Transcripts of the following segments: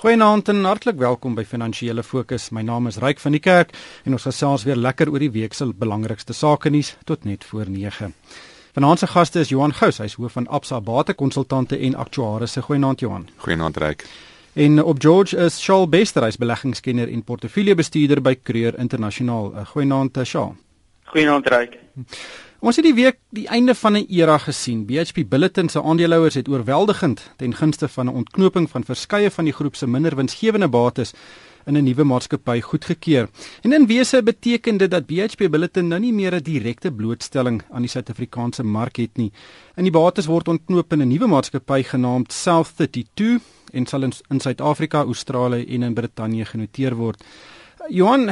Goeienaand en hartlik welkom by Finansiële Fokus. My naam is Ryk van die Kerk en ons gesels weer lekker oor die week se belangrikste sake nuus tot net voor 9. Vanaand se gaste is Johan Gous, hy's hoof van Absa Batekonsultante en aktuarisse. Goeienaand Johan. Goeienaand Ryk. En op George is Shaal Bester, hy's beleggingskenner en portefeuljebestuurder by Creer Internasionaal. Goeienaand Shaal. Goeienaand Ryk. Ons het die week die einde van 'n era gesien. BHP Billiton se aandeelhouers het oorweldigend ten gunste van 'n ontknoping van verskeie van die groep se minder winsgewende bates in 'n nuwe maatskappy goedgekeur. En in wese beteken dit dat BHP Billiton nou nie meer 'n direkte blootstelling aan die Suid-Afrikaanse mark het nie. En die bates word ontknoop in 'n nuwe maatskappy genaamd South 32 en sal in Suid-Afrika, Australië en in Brittanje genoteer word. Johan,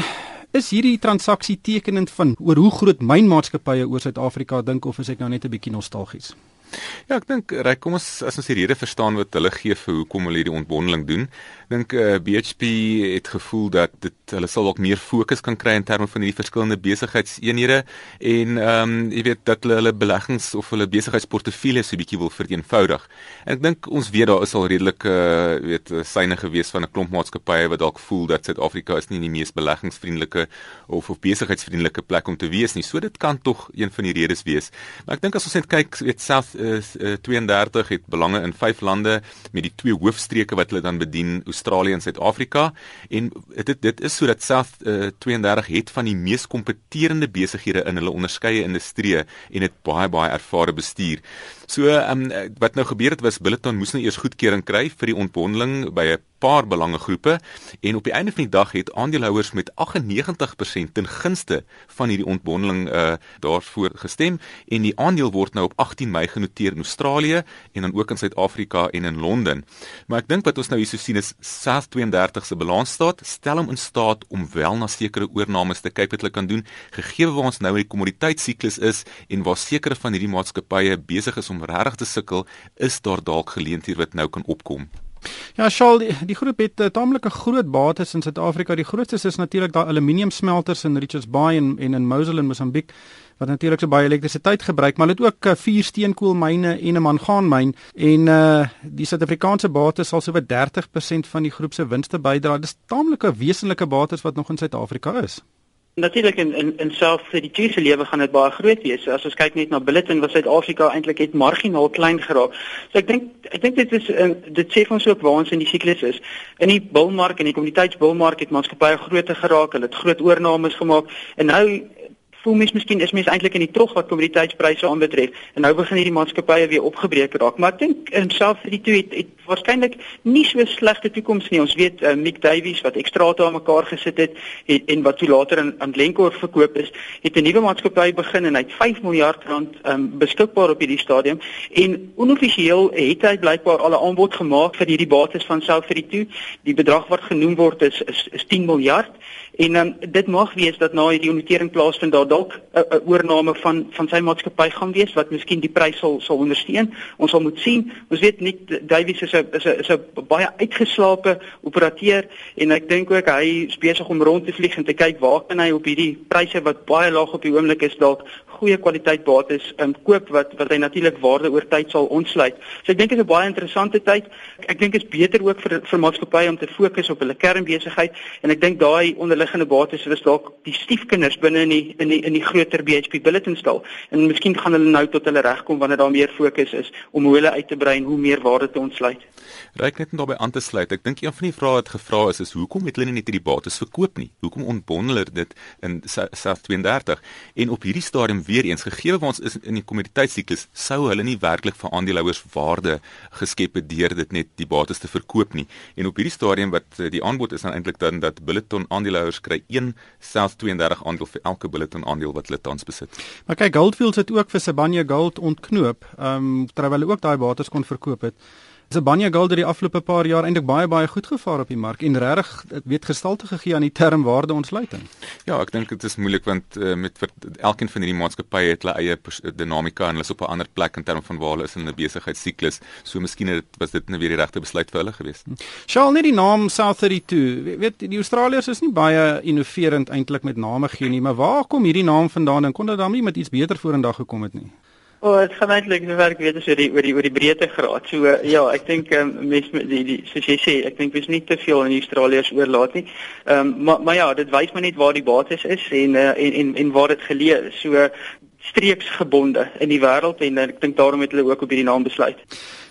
Is hierdie transaksie tekenend van oor hoe groot mynmaatskappye oor Suid-Afrika dink of is ek nou net 'n bietjie nostalgies? Ja, ek dink reg kom ons as ons die rede verstaan wat hulle gee vir hoekom hulle hierdie ontbondeling doen. Dink eh, uh, BHP het gevoel dat dit hulle sal dalk meer fokus kan kry in terme van hierdie verskillende besigheidseenhede en ehm um, jy weet dat hulle hulle beleggings of hulle besigheidsportefeulje so 'n bietjie wil verteenvoudig. En ek dink ons weet daar is al redelike uh, weet eh, syne gewees van 'n klomp maatskappye wat dalk voel dat Suid-Afrika is nie die mees beleggingsvriendelike of of besigheidsvriendelike plek om te wees nie. So dit kan tog een van die redes wees. Maar ek dink as ons net kyk weet South 1932 eh, het belange in vyf lande met die twee hoofstreke wat hulle dan bedien, Australië en Suid-Afrika en dit dit is sodat South eh, uh, 32 het van die mees kompeterende besighede in hulle onderskeie industrieë en het baie baie ervare bestuur. So um, wat nou gebeur het was Billiton moes nou eers goedkeuring kry vir die ontbondeling by 'n paar belangegroepe en op die einde van die dag het aandeelhouers met 98% ten gunste van hierdie ontbondeling uh daarvoor gestem en die aandeel word nou op 18 Mei genoteer in Australië en dan ook in Suid-Afrika en in Londen. Maar ek dink wat ons nou hierso sien is SARS 32 se balansstaat stel hom in staat om wel na sekere oornames te kyk wat hulle kan doen gegee waar ons nou in die kommoditeitssiklus is en waar sekere van hierdie maatskappye besig is om regtig te sukkel, is daar dalk geleenthede wat nou kan opkom. Ja, Shaal, die, die groep het 'n uh, eh, taamlike groot bates in Suid-Afrika. Die grootste is natuurlik daai aluminium smelters in Richards Bay en en in Mosul in Mosambiek wat natuurlik so baie elektrisiteit gebruik, maar het ook uh, vier steenkoolmyne en 'n mangaanmyn en uh die Suid-Afrikaanse bates sal sowat 30% van die groep se winste bydra. Dis taamlike wesenlike bates wat nog in Suid-Afrika is. Natuurlik in in in self vir die tuise lewe gaan dit baie groot wees. As ons kyk net na Billiton wat Suid-Afrika eintlik het marginaal klein geraak. So ek dink ek dink dit is uh, dit sê ons ook waar ons in die siklus is. In die bulmark en die kommoditeitsbulmark het maatskappye groter geraak. Hulle het groot oornames gemaak en nou voel mens miskien is mens eintlik in die trog wat kommoditeitspryse aanbetref. En nou begin hierdie maatskappye weer opgebreek raak. Maar ek dink in self vir die twee het, het waarskynlik nie so slegte toekoms nie. Ons weet uh, Mick Davies wat ekstrate aan mekaar gesit het en, en wat toe later aan aan Glencore verkoop is het 'n nuwe maatskappy begin en hy het 5 miljard rand um, beskikbaar op hierdie stadium. En onoffisieel het hy blykbaar al 'n aanbod gemaak vir hierdie bates van self vir die twee die bedrag wat genoem word is is, is 10 miljard En um, dit mag wees dat na hierdie notering plaasvind daar dalk 'n oorname van van sy maatskappy gaan wees wat miskien die prys sal sal ondersteun. Ons sal moet sien. Ons weet nie Davies is 'n is 'n is 'n baie uitgeslaapte operateur en ek dink ook hy is besig om rond te vlieg en te kyk waar kan hy op hierdie pryse wat baie laag op die oomblik is dalk goeie kwaliteit bates um, koop wat wat hy natuurlik waarde oor tyd sal ontsluit. So ek dink dit is 'n baie interessante tyd. Ek, dink dit is beter ook vir vir maatskappye om te fokus op hulle kernbesigheid en ek dink daai onderliggende bates is dalk die stiefkinders binne in die in die in die groter BHP Billiton stal. En miskien gaan hulle nou tot hulle regkom wanneer daar meer fokus is om hoe hulle uit te brei en hoe meer waarde te ontsluit. Ryk net daarbey aan te sluit. Ek dink een van die vrae wat gevra is is hoekom het hulle net hierdie bates verkoop nie? Hoekom ontbondel dit in SAF 32? En op hierdie stadium weer eens gegee waar ons is in die kommoditeitssiklus, sou hulle nie werklik vir aandeelhouers waarde geskep het deur dit net die bates te verkoop nie. En op hierdie stadium wat eh, die aanbod is dan eintlik dan dat Billiton aandeelhouers kry een self 32 aandeel vir elke bulletin aandeel wat hulle tans besit. Maar kyk Goldfields het ook vir Sibanye Gold ontknoop, ehm um, terwyl hulle ook daai bates kon verkoop het. Zabanya Gold het die afgelope paar jaar eintlik baie baie goed gevaar op die mark en regtig weet gestalte gegee aan die term waarde ontsluiting. Ja, ek dink dit is moeilik want uh, met elkeen van hierdie maatskappye het hulle eie dinamika en hulle is op 'n ander plek in terme van waar hulle is in 'n besigheidssiklus. So miskien het was dit net weer die regte besluit vir hulle gewees. Sjaal net die naam South 32. Weet die Australiërs is nie baie innoverend eintlik met name gee nie, maar waar kom hierdie naam vandaan en kon dit dan nie met iets beter vorendag gekom het nie? O, oh, dit gaan eintlik so werk weet as oor die oor die oor die breedtegraad. So uh, ja, ek dink um, mense met die, die soos jy sê, ek dink dis nie te veel aan die Australiërs oorlaat nie. Ehm um, maar maar ja, dit wys my net waar die bates is en uh, en en en waar dit geleë is. So streeksgebonde in die wêreld en ek dink daarom het hulle ook op hierdie naam besluit.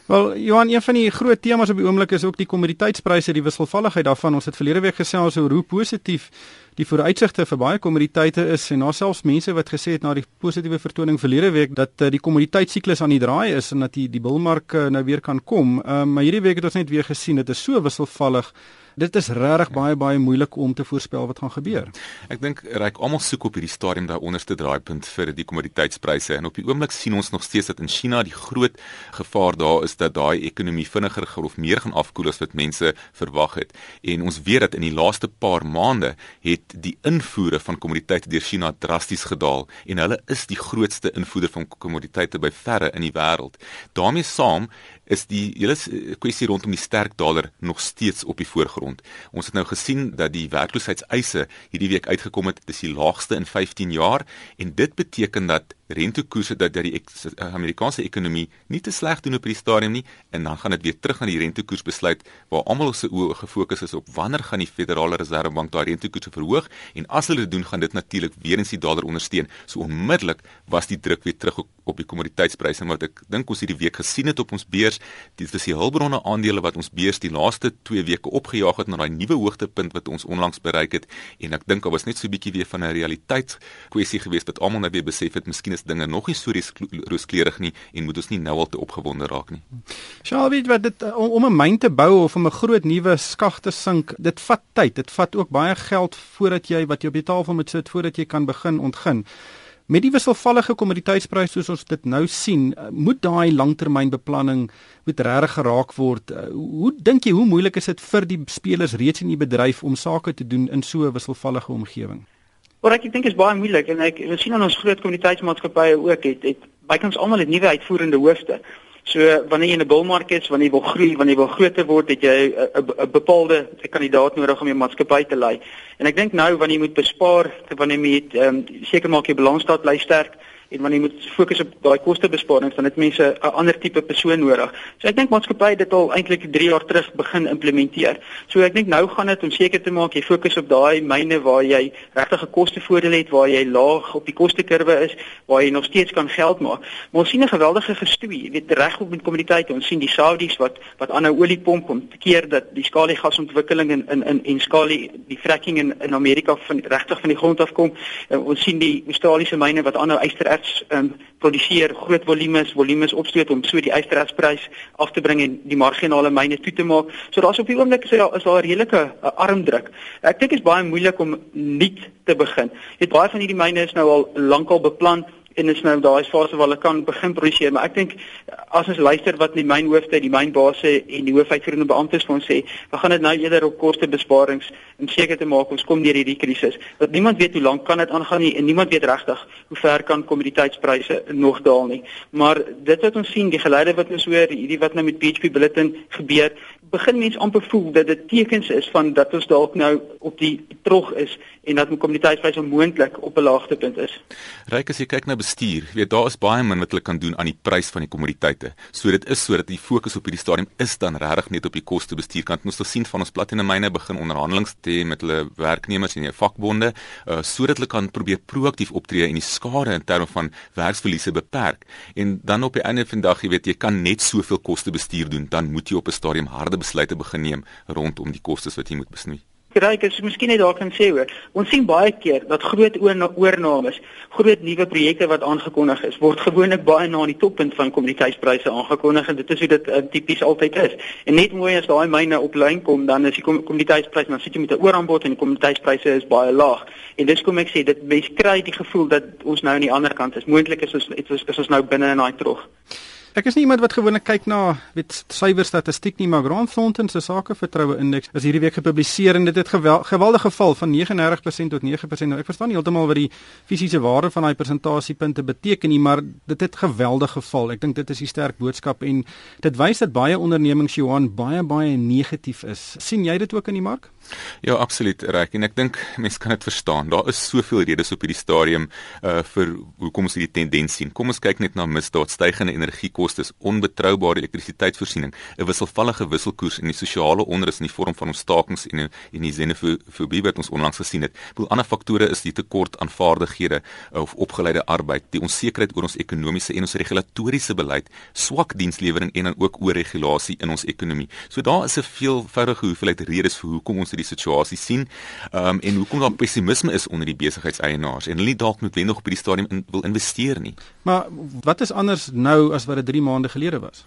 Wel, Johan, een van die groot temas op die oomblik is ook die kommoditeitspryse, die wisselvalligheid daarvan. Ons het verlede week gesels oor hoe positief die vooruitsigte vir baie kommoditeite is en daar selfs mense wat gesê het na die positiewe vertoning verlede week dat uh, die kommoditeitssiklus aan die draai is en dat die die bilmark uh, nou weer kan kom. Uh, maar hierdie week het ons net weer gesien dit is so wisselvallig dit is regtig baie baie moeilik om te voorspel wat gaan gebeur. Ek dink reik almal soek op hierdie stadium daai onderste draaipunt vir die kommoditeitspryse en op die oomblik sien ons nog steeds dat in China die groot gevaar daar is dat daai ekonomie vinniger of meer gaan afkoel as wat mense verwag het. En ons weet dat in die laaste paar maande het die invoere van kommoditeite deur China drasties gedaal en hulle is die grootste invoerder van kommoditeite by verre in die wêreld. daarmee saam is die hele kwessie rondom die sterk dollar nog steeds op die voorgrond. Ons het nou gesien dat die werkloosheidseise hierdie week uitgekom het, dis die laagste in 15 jaar en dit beteken dat rentekoerse dat dat die Amerikaanse ekonomie nie te sleg doen op hierdie stadium nie en dan gaan dit weer terug na die rentekoers besluit waar almal se oë gefokus is op wanneer gaan die Federale Reservebank daai rentekoerse verhoog en as hulle dit doen gaan dit natuurlik weer eens die dollar ondersteun. So onmiddellik was die druk weer terug op, die kommoditeitspryse wat ek dink ons hierdie week gesien het op ons beurs. Dit is die hulpbronne aandele wat ons beurs die laaste 2 weke opgejaag het na daai nuwe hoogtepunt wat ons onlangs bereik het en ek dink daar was net so 'n bietjie weer van 'n realiteitskwessie geweest wat almal nou weer besef het miskien is dinge nog nie so rooskleurig nie en moet ons nie nou al te opgewonde raak nie. Sjoe, weet wat dit om, om 'n myn te bou of om 'n groot nuwe skag te sink, dit vat tyd. Dit vat ook baie geld voordat jy wat jy op die tafel moet sit voordat jy kan begin ontgin. Met die wisselvallige kommoditeitspryse soos ons dit nou sien, moet daai langtermynbeplanning moet regtig geraak word. Hoe dink jy hoe moeilik is dit vir die spelers reeds in die bedryf om sake te doen in so 'n wisselvallige omgewing? Maar ek dink dit is baie moeilik en ek ons sien aan ons groot kommuniteitsmaatskappye ook het het bykans almal 'n nuwe uitvoerende hoofde. So wanneer jy in 'n bullmark is, wanneer jy wil groei, wanneer jy wil groter word, het jy 'n bepaalde kandidaat nodig om jou maatskappy te lei. En ek dink nou wanneer jy moet bespaar, wanneer jy moet um, seker maak jy balansstaat bly sterk, en wanneer jy moet fokus op daai kostebesparings dan het mense 'n ander tipe persoon nodig. So ek dink maatskappye dit al eintlik 3 jaar terug begin implementeer. So ek dink nou gaan dit om seker te maak jy fokus op daai myne waar jy regtig 'n kostevoordeel het, waar jy laag op die kostekurwe is, waar jy nog steeds kan geld maak. Maar ons sien 'n geweldige gestoei, jy weet reg op met kommoditeite. Ons sien die Saudis wat wat aanhou oliepomp om te keer dat die skaliegasontwikkeling in in in en skalie die fracking in in Amerika van regtig van die grond af kom. Uh, ons sien die Australiese myne wat aanhou yster erts um, produseer groot volumes, volumes opstoot om so die ysterertsprys af te bring en die marginale myne toe te maak. So daar's op die oomblik is daar is daar 'n redelike uh, armdruk. Ek dink dit is baie moeilik om nuut te begin. Jy weet baie van hierdie myne is nou al lankal beplan en is nou daai fase waar hulle kan begin produseer maar ek dink as ons luister wat die mynhoofde die mynbase en die hoofuitvoerende beamptes vir ons sê we gaan dit nou eerder op kostebesparings om seker te maak ons kom deur hierdie krisis want niemand weet hoe lank kan dit aangaan nie en niemand weet regtig hoe ver kan kommoditeitspryse nog daal nie maar dit wat ons sien die geleide wat ons hoor hierdie wat nou met PHP bulletin gebeur begin mense amper voel dat dit tekens is van dat ons dalk nou op die trog is en dat kommoditeitspryse moontlik op 'n laagtepunt is. Ryk as jy kyk na bestuur, weet daar is baie min wat hulle kan doen aan die prys van die kommoditeite. So dit is sodat die fokus op hierdie stadium is dan regtig net op die koste bestuurkant. Ons het gesien van ons platinum myne begin onderhandelinge te hê met hulle werknemers en hulle vakbonde, uh, sodat hulle kan probeer proaktief optree en die skade in terme van werksverliese beperk. En dan op die einde van die dag, jy weet, jy kan net soveel koste bestuur doen, dan moet jy op 'n stadium harde besluite begin neem rondom die kostes wat jy moet besnoei. Kyk, as jy miskien net daar kan sê hoor. Ons sien baie keer dat groot oornames, groot nuwe projekte wat aangekondig is, word gewoonlik baie na die toppunt van kommoditeitspryse aangekondig en dit is hoe dit uh, tipies altyd is. En net mooi as daai myne op lyn kom, dan is die kommoditeitspryse, dan sit jy met 'n ooraanbod en die kommoditeitspryse is baie laag. En dis kom ek sê, dit mens kry die gevoel dat ons nou aan die ander kant is. Moontlik is ons is, is ons nou binne in daai trog. Ek is nie iemand wat gewoonlik kyk na weet suiwer statistiek nie, maar Grant Thornton se sakevertroue indeks is hierdie week gepubliseer en dit het gewel, geweldige geval van 39% tot 9%. Nou ek verstaan heeltemal wat die fisiese waarde van daai persentasiepunte beteken nie, maar dit het geweldig geval. Ek dink dit is 'n sterk boodskap en dit wys dat baie ondernemings Johan baie baie negatief is. sien jy dit ook in die mark? Ja, absoluut reg en ek dink mense kan dit verstaan. Daar is soveel redes op hierdie stadium uh vir hoekom ons hierdie tendens sien. Kom ons kyk net na misdaad, stygende energiekoste, onbetroubare elektrisiteitsvoorsiening, 'n wisselvallige wisselkoers en die sosiale onrus in die vorm van ons stakings en en die xenofobie wat ons onlangs gesien het. Boel ander faktore is die tekort aan vaardighede of opgeleide arbeid, die onsekerheid oor ons ekonomiese en ons regulatoriese beleid, swak dienslewering en dan ook oorregulasie in ons ekonomie. So daar is 'n veelvoudige hoeveelheid redes vir hoekom ons hierdie situasie sien. Ehm um, en hoekom daar pessimisme is onder die besigheidseienaars en hulle nie dalk noodwendig op hierdie stadium in, wil investeer nie. Maar wat is anders nou as wat dit 3 maande gelede was?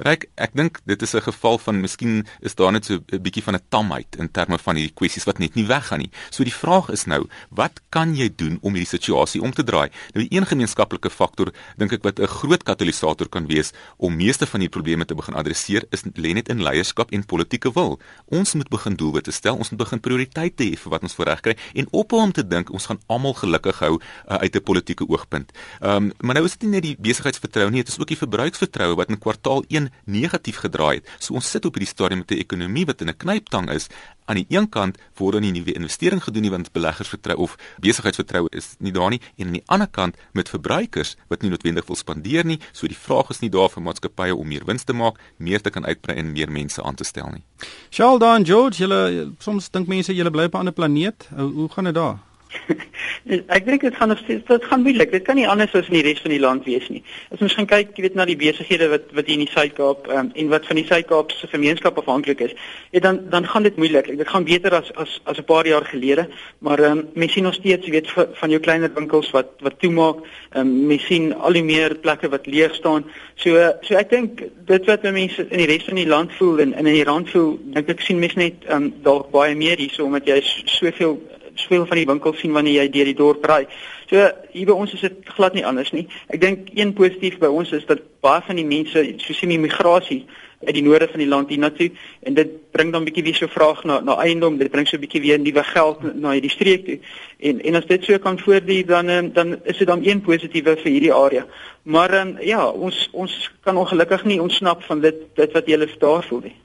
Ryk, ek dink dit is 'n geval van miskien is daar net so 'n bietjie van 'n tamheid in terme van hierdie kwessies wat net nie weggaan nie. So die vraag is nou, wat kan jy doen om hierdie situasie om te draai? Nou die een gemeenskaplike faktor dink ek wat 'n groot katalisator kan wees om meeste van hierdie probleme te begin adresseer is lê net in leierskap en politieke wil. Ons moet begin doelwitte stel, ons moet begin prioriteite hê vir wat ons voorreg kry en ophou om te dink ons gaan almal gelukkig hou uh, uit 'n politieke oogpunt. Ehm um, maar nou is dit nie net die besigheidsvertroue nie, dit is ook die verbruiksvertroue wat in kwartaal 1 negatief gedraai het. So ons sit op hierdie stadium met 'n ekonomie wat in 'n knyptang is. Aan die een kant word dan nie nuwe investering gedoen nie want beleggers vertrou of besigheidsvertroue is nie daar nie en aan die ander kant met verbruikers wat nie noodwendig wil spandeer nie. So die vraag is nie daar vir maatskappye om meer wins te maak, meer te kan uitbrei en meer mense aan te stel nie. Charles Dan George, julle soms dink mense julle bly op 'n ander planeet. Hoe, gaan dit daar? ek dink dit gaan dit gaan moeilik. Dit kan nie anders as in die res van die land wees nie. As ons gaan kyk, jy weet na die besighede wat wat hier in die Suid-Kaap um, en wat van die Suid-Kaap se gemeenskap afhanklik is, ja, dan dan gaan dit moeilik. Dit gaan beter as as as 'n paar jaar gelede, maar ehm um, mens sien nog steeds, jy weet van jou kleiner winkels wat wat toemaak. Ehm um, mens sien al die meer plekke wat leeg staan. So so ek dink dit wat mense in die res van die land voel en, en in die rand voel, dink ek sien mense net ehm um, dalk baie meer hierso omdat jy soveel speel van die winkels sien wanneer jy deur die dorp ry. So hier by ons is dit glad nie anders nie. Ek dink een positief by ons is dat baie van die mense, soos die migrasie uit die noorde van die land hiernatoe en dit bring dan 'n bietjie weer so vraag na na eiendom, dit bring so 'n bietjie weer nuwe geld na hierdie streek toe. En en as dit so kan voortduur dan ehm, dan is dit dan een positiewe vir hierdie area. Maar um, ja, ons ons kan ongelukkig nie ontsnap van dit dit wat jy lê daar voel nie.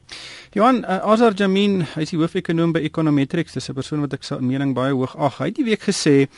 Johan uh, Azar Jamin, hy is die hoofekonoom by Econometrics, dis 'n persoon wat ek se mening baie hoog ag. Hy het die week gesê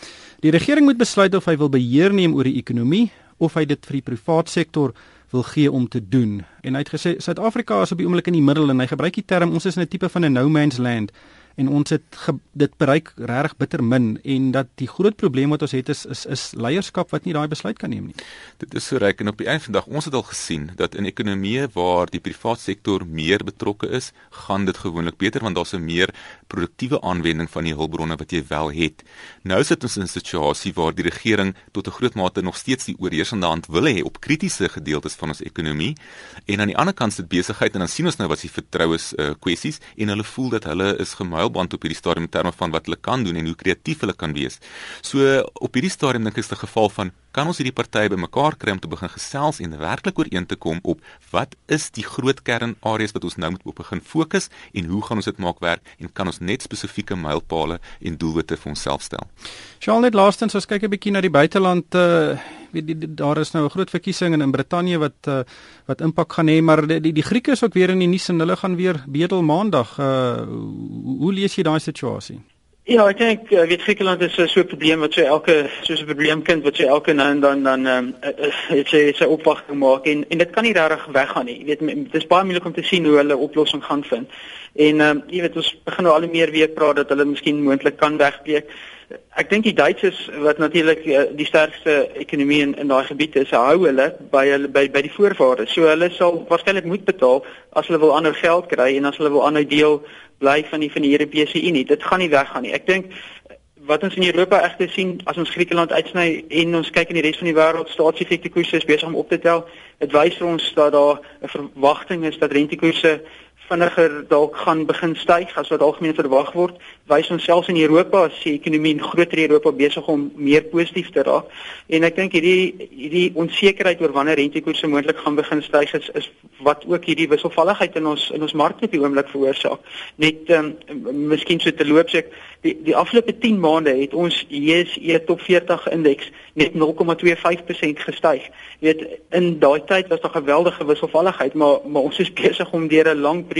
die regering moet besluit of hy wil beheer neem oor die ekonomie of hy dit vir die privaat sektor wil gee om te doen. En hy het gesê Suid-Afrika is op die oomblik in die middel en hy gebruik die term ons is in 'n tipe van 'n no man's land en ons het ge, dit bereik regtig bitter min en dat die groot probleem wat ons het is is is leierskap wat nie daai besluit kan neem nie. Dit is so reg en op die einde van dag ons het al gesien dat in ekonomieë waar die private sektor meer betrokke is, gaan dit gewoonlik beter want daar's 'n meer produktiewe aanwending van die hulpbronne wat jy wel het. Nou sit ons in 'n situasie waar die regering tot 'n groot mate nog steeds die oorheersende hand wil hê op kritiese gedeeltes van ons ekonomie en aan die ander kant sit besigheid en dan sien ons nou wat die vertroues uh, kwessies en hulle voel dat hulle is gemou heilband op hierdie stadium in terme van wat hulle kan doen en hoe kreatief hulle kan wees. So op hierdie stadium dink ek is dit 'n geval van kan ons hierdie partye bymekaar kry om te begin gesels en werklik ooreen te kom op wat is die groot kernareas wat ons nou moet begin fokus en hoe gaan ons dit maak werk en kan ons net spesifieke mylpale en doelwitte vir onsself stel. Sjoe net laastens as kyk 'n bietjie na die buiteland uh weet die, die, daar is nou 'n groot verkiesing in, in Brittanje wat uh, wat impak gaan hê maar die, die die Grieke is ook weer in die nuus en hulle gaan weer bedel maandag uh hoe lees jy daai situasie? Ja, ek dink uh, weet Griekeland is 'n so 'n probleem wat so elke soos 'n probleemkind wat so elke nou en dan dan ehm um, het sy sy opwagting maak en en dit kan nie regtig weggaan nie. Jy weet dit is baie moeilik om te sien hoe hulle oplossing gaan vind. En ehm um, jy weet ons begin nou al meer weer praat dat hulle miskien moontlik kan wegbreek. Ek dink die Duitsers wat natuurlik uh, die sterkste ekonomie in in daai gebied is, hou hulle by hulle by by die voorwaardes. So hulle sal waarskynlik moet betaal as hulle wil ander geld kry en as hulle wil aanhou deel bly van die van die Europese Unie. Dit gaan nie weggaan nie. Ek dink wat ons in Europa egter sien as ons Griekeland uitsny en ons kyk in die res van die wêreld, staatseffekte koerse is besig om op te tel. Dit wys vir ons dat daar 'n verwagting is dat rentekoerse vinniger dalk gaan begin styg as wat algemeen verwag word. Wys ons selfs in Europa as die ekonomie in groter Europa besig om meer positief te raak. En ek dink hierdie hierdie onsekerheid oor wanneer rentekoerse moontlik gaan begin styg is is wat ook hierdie wisselvalligheid in ons in ons markte op die oomblik veroorsaak. Net ehm um, miskien so te loop sê die die afgelope 10 maande het ons JSE top 40 indeks net 0,25% gestyg. Jy weet in daai tyd was daar geweldige wisselvalligheid, maar maar ons is besig om deur 'n lang periode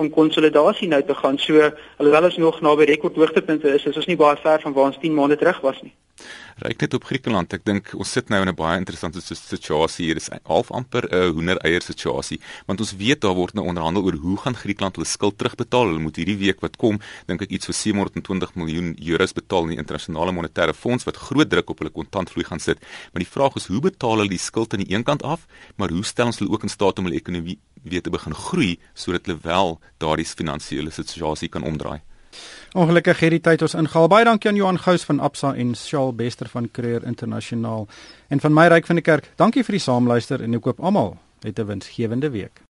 van konsolidasie nou te gaan. So alhoewel ons nog naby rekordhoogtepunte is, is ons nie baie ver van waar ons 10 maande terug was nie. Ryk net op Griekeland. Ek dink ons sit nou in 'n baie interessante situasie hier. Dis half amper 'n hoendereier situasie, want ons weet daar word nou onderhandel oor hoe gaan Griekeland hulle skuld terugbetaal. Hulle moet hierdie week wat kom, dink ek iets vir 720 miljoen euros betaal aan die internasionale monetaire fonds wat groot druk op hulle kontantvloei gaan sit. Maar die vraag is hoe betaal hulle die skuld aan die een kant af, maar hoe stel ons hulle ook in staat om hulle ekonomie weer te begin groei sodat hulle wel daardie finansiële situasie kan omdraai? Ongelukkig het die tyd ons ingehaal. Baie dankie aan Johan Gous van Absa en Shaal Bester van Creer Internasionaal. En van my ryk van die kerk, dankie vir die saamluister en ek koop almal 'n winsgewende week.